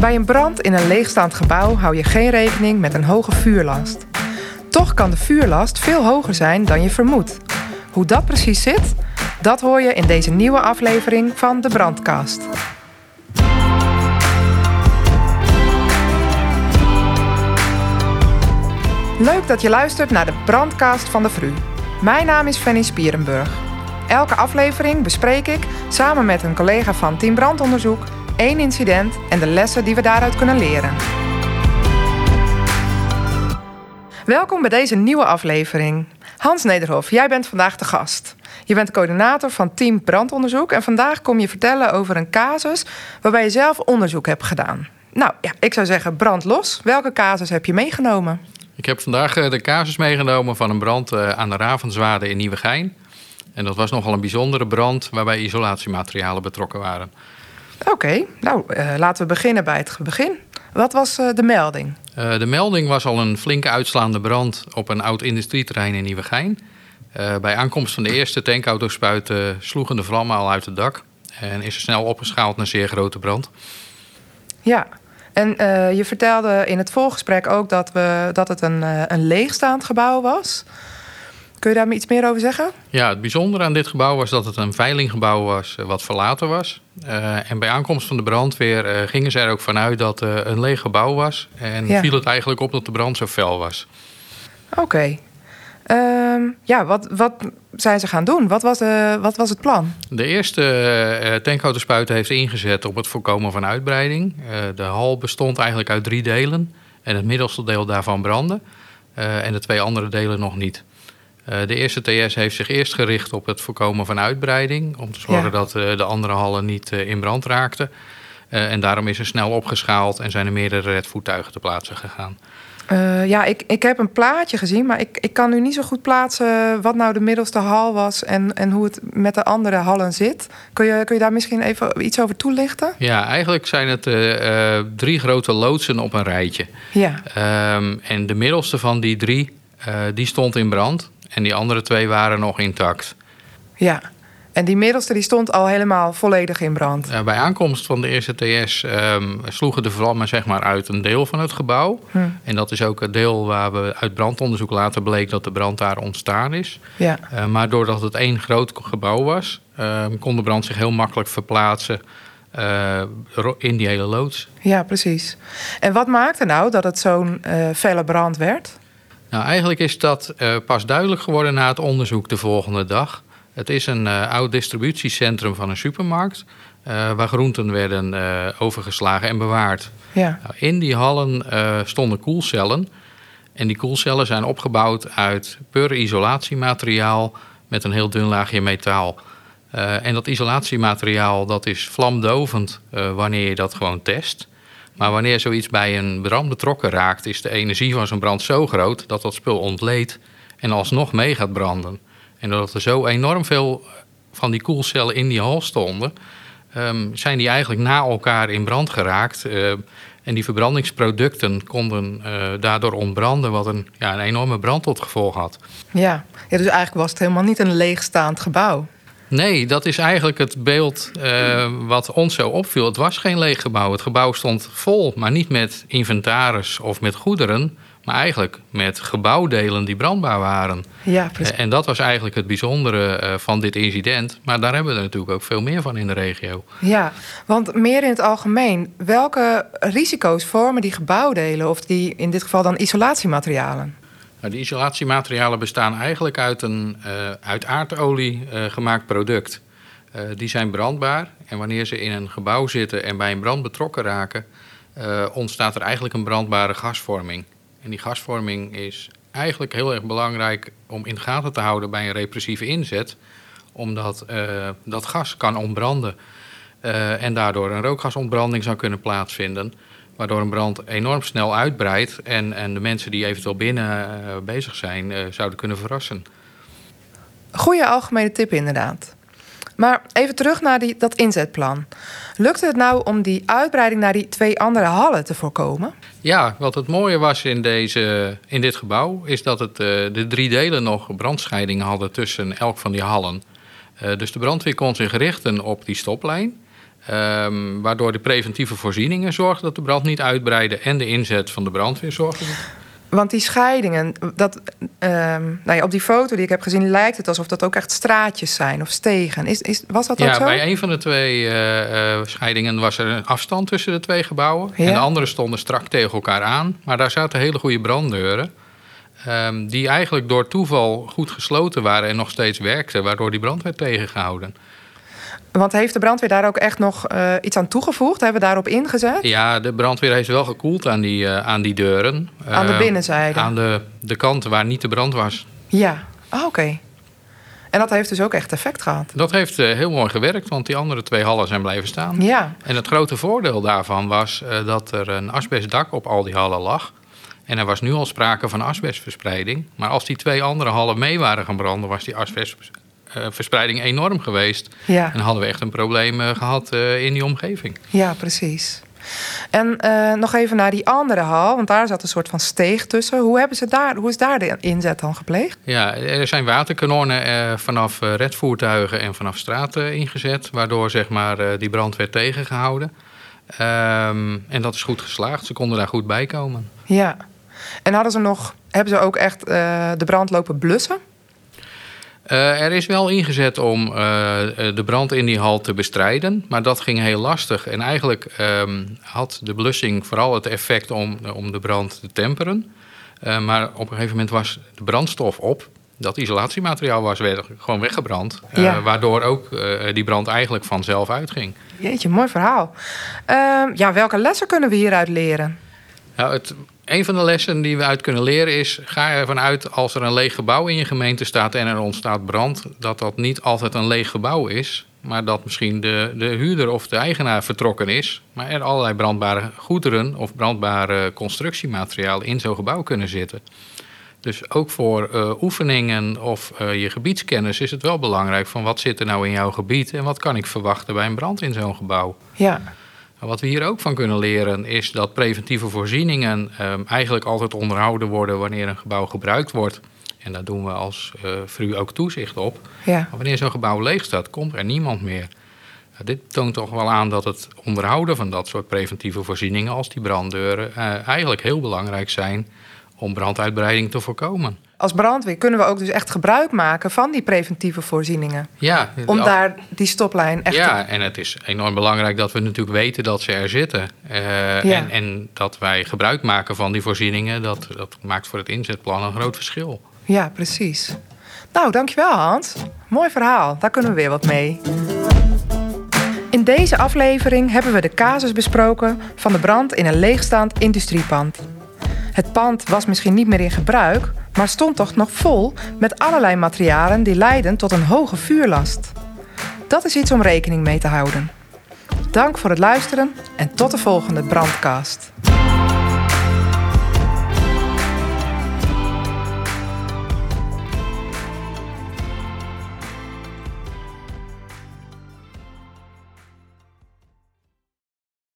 Bij een brand in een leegstaand gebouw hou je geen rekening met een hoge vuurlast. Toch kan de vuurlast veel hoger zijn dan je vermoedt. Hoe dat precies zit, dat hoor je in deze nieuwe aflevering van de Brandkast. Leuk dat je luistert naar de Brandkast van de Vru. Mijn naam is Fanny Spierenburg. Elke aflevering bespreek ik samen met een collega van Team Brandonderzoek één incident en de lessen die we daaruit kunnen leren. Welkom bij deze nieuwe aflevering. Hans Nederhof, jij bent vandaag de gast. Je bent coördinator van Team Brandonderzoek en vandaag kom je vertellen over een casus waarbij je zelf onderzoek hebt gedaan. Nou ja, ik zou zeggen brand los. Welke casus heb je meegenomen? Ik heb vandaag eh, de casus meegenomen van een brand eh, aan de Ravenzwade in Nieuwegein. En dat was nogal een bijzondere brand waarbij isolatiematerialen betrokken waren. Oké, nou uh, laten we beginnen bij het begin. Wat was uh, de melding? Uh, de melding was al een flinke uitslaande brand op een oud industrieterrein in Nieuwegein. bij aankomst van de eerste tankautospuiten sloegen de vlammen al uit het dak. En is er snel opgeschaald naar zeer grote brand. Ja, en je vertelde in het voorgesprek ook dat, we, dat het een, een leegstaand gebouw was. Kun je daar iets meer over zeggen? Ja, het bijzondere aan dit gebouw was dat het een veilinggebouw was eh, wat verlaten was. Uh, en bij aankomst van de brandweer uh, gingen ze er ook vanuit dat het uh, een leeg gebouw was. En ja. viel het eigenlijk op dat de brand zo fel was. Oké. Okay. Um, ja, wat, wat zijn ze gaan doen? Wat was, wat was het plan? De eerste tankhoutenspuiter heeft ingezet op het voorkomen van uitbreiding. de hal bestond eigenlijk uit drie delen. En het middelste deel daarvan brandde. en de twee andere delen nog niet. Uh, de eerste TS heeft zich eerst gericht op het voorkomen van uitbreiding. Om te zorgen ja. dat uh, de andere hallen niet uh, in brand raakten. en daarom is er snel opgeschaald en zijn er meerdere redvoertuigen te plaatsen gegaan. ja, ik, ik heb een plaatje gezien, maar ik, ik kan nu niet zo goed plaatsen wat nou de middelste hal was en, en hoe het met de andere hallen zit. Kun je, kun je daar misschien even iets over toelichten? Ja, eigenlijk zijn het drie grote loodsen op een rijtje. Ja. Um, en de middelste van die drie, die stond in brand. En die andere twee waren nog intact. Ja, en die middelste die stond al helemaal volledig in brand. Uh, bij aankomst van de eerste TS um, sloegen de vlammen zeg maar uit een deel van het gebouw. Hm. En dat is ook het deel waar we uit brandonderzoek later bleek dat de brand daar ontstaan is. Ja. Uh, maar doordat het één groot gebouw was, uh, kon de brand zich heel makkelijk verplaatsen uh, in die hele loods. Ja, precies. En wat maakte nou dat het zo'n felle brand werd? Nou, eigenlijk is dat uh, pas duidelijk geworden na het onderzoek de volgende dag. Het is een uh, oud distributiecentrum van een supermarkt. Uh, waar groenten werden overgeslagen en bewaard. Ja. Nou, in die hallen stonden koelcellen. En die koelcellen zijn opgebouwd uit pur isolatiemateriaal met een heel dun laagje metaal. en dat isolatiemateriaal dat is vlamdovend wanneer je dat gewoon test. Maar wanneer zoiets bij een brand betrokken raakt, is de energie van zo'n brand zo groot dat dat spul ontleedt en alsnog mee gaat branden. En doordat er zo enorm veel van die koelcellen in die hal stonden, um, zijn die eigenlijk na elkaar in brand geraakt. Uh, en die verbrandingsproducten konden uh, daardoor ontbranden, wat een, ja, een enorme brand tot gevolg had. Ja. ja, dus eigenlijk was het helemaal niet een leegstaand gebouw. Nee, dat is eigenlijk het beeld uh, wat ons zo opviel. Het was geen leeg gebouw. Het gebouw stond vol, maar niet met inventaris of met goederen. Maar eigenlijk met gebouwdelen die brandbaar waren. Ja, precies. Uh, en dat was eigenlijk het bijzondere uh, van dit incident. Maar daar hebben we er natuurlijk ook veel meer van in de regio. Ja, want meer in het algemeen. Welke risico's vormen die gebouwdelen of die in dit geval dan isolatiematerialen? Nou, die isolatiematerialen bestaan eigenlijk uit een uh, uit aardolie uh, gemaakt product. Uh, die zijn brandbaar en wanneer ze in een gebouw zitten en bij een brand betrokken raken, ontstaat er eigenlijk een brandbare gasvorming. En die gasvorming is eigenlijk heel erg belangrijk om in de gaten te houden bij een repressieve inzet, omdat dat gas kan ontbranden en daardoor een rookgasontbranding zou kunnen plaatsvinden waardoor een brand enorm snel uitbreidt en, en de mensen die eventueel binnen uh, bezig zijn uh, zouden kunnen verrassen. Goeie algemene tip inderdaad. Maar even terug naar die, dat inzetplan. Lukte het nou om die uitbreiding naar die twee andere hallen te voorkomen? Ja, wat het mooie was in, deze, in dit gebouw... is dat het, uh, de drie delen nog brandscheiding hadden tussen elk van die hallen. dus de brandweer kon zich richten op die stoplijn... Ehm, waardoor de preventieve voorzieningen zorgden dat de brand niet uitbreidde. En de inzet van de brandweer zorgde. Want die scheidingen, dat, ehm, nou ja, op die foto die ik heb gezien lijkt het alsof dat ook echt straatjes zijn of stegen. Is, is, was dat ja, ook zo? bij een van de twee uh, scheidingen was er een afstand tussen de twee gebouwen. En de andere stonden strak tegen elkaar aan. Maar daar zaten hele goede branddeuren. Um, die eigenlijk door toeval goed gesloten waren en nog steeds werkten, waardoor die brand werd tegengehouden. Want heeft de brandweer daar ook echt nog uh, iets aan toegevoegd? Hebben we daarop ingezet? Ja, de brandweer heeft wel gekoeld aan die, uh, aan die deuren. Aan de uh, binnenzijde? Aan de, de kanten waar niet de brand was. Ja, oh, oké. En dat heeft dus ook echt effect gehad? Dat heeft heel mooi gewerkt, want die andere twee hallen zijn blijven staan. Ja. En het grote voordeel daarvan was dat er een asbestdak op al die hallen lag. En er was nu al sprake van asbestverspreiding. Maar als die twee andere hallen mee waren gaan branden, was die asbestverspreiding enorm geweest. Ja. En hadden we echt een probleem eh, gehad uh, in die omgeving. Ja, precies. En uh, nog even naar die andere hal, want daar zat een soort van steeg tussen. Hoe, hebben ze daar, hoe is daar de inzet dan gepleegd? Ja, er zijn waterkanonnen uh, vanaf redvoertuigen en vanaf straten ingezet, waardoor zeg maar, die brand werd tegengehouden. Um, en dat is goed geslaagd. Ze konden daar goed bij komen. Ja. En hadden ze nog, hebben ze ook echt de brand lopen blussen? Uh, er is wel ingezet om uh, de brand in die hal te bestrijden, maar dat ging heel lastig. En eigenlijk um, had de blussing vooral het effect om, om de brand te temperen. maar op een gegeven moment was de brandstof op. Dat isolatiemateriaal was gewoon weggebrand. Ja. waardoor ook die brand eigenlijk vanzelf uitging. Jeetje, mooi verhaal. Ehm, ja, welke lessen kunnen we hieruit leren? Nou, het, een van de lessen die we uit kunnen leren is: ga ervan uit als er een leeg gebouw in je gemeente staat en er ontstaat brand, dat dat niet altijd een leeg gebouw is, maar dat misschien de, de huurder of de eigenaar vertrokken is, maar er allerlei brandbare goederen of brandbare constructiemateriaal in zo'n gebouw kunnen zitten. Dus ook voor uh, oefeningen of uh, je gebiedskennis is het wel belangrijk van wat zit er nou in jouw gebied en wat kan ik verwachten bij een brand in zo'n gebouw. Ja. Wat we hier ook van kunnen leren is dat preventieve voorzieningen um, eigenlijk altijd onderhouden worden wanneer een gebouw gebruikt wordt. En daar doen we als uh, VRU ook toezicht op. Ja. Maar wanneer zo'n gebouw leeg staat, komt er niemand meer. Nou, dit toont toch wel aan dat het onderhouden van dat soort preventieve voorzieningen als die branddeuren uh, eigenlijk heel belangrijk zijn om branduitbreiding te voorkomen. Als brandweer kunnen we ook dus echt gebruik maken van die preventieve voorzieningen. Ja. Om daar die stoplijn echt Ja, te... en het is enorm belangrijk dat we natuurlijk weten dat ze er zitten. Uh, Ja. en, en dat wij gebruik maken van die voorzieningen, dat, dat maakt voor het inzetplan een groot verschil. Ja, precies. Nou, dankjewel Hans. Mooi verhaal, daar kunnen we weer wat mee. In deze aflevering hebben we de casus besproken van de brand in een leegstaand industriepand. Het pand was misschien niet meer in gebruik, maar stond toch nog vol met allerlei materialen die leiden tot een hoge vuurlast. Dat is iets om rekening mee te houden. Dank voor het luisteren en tot de volgende brandcast.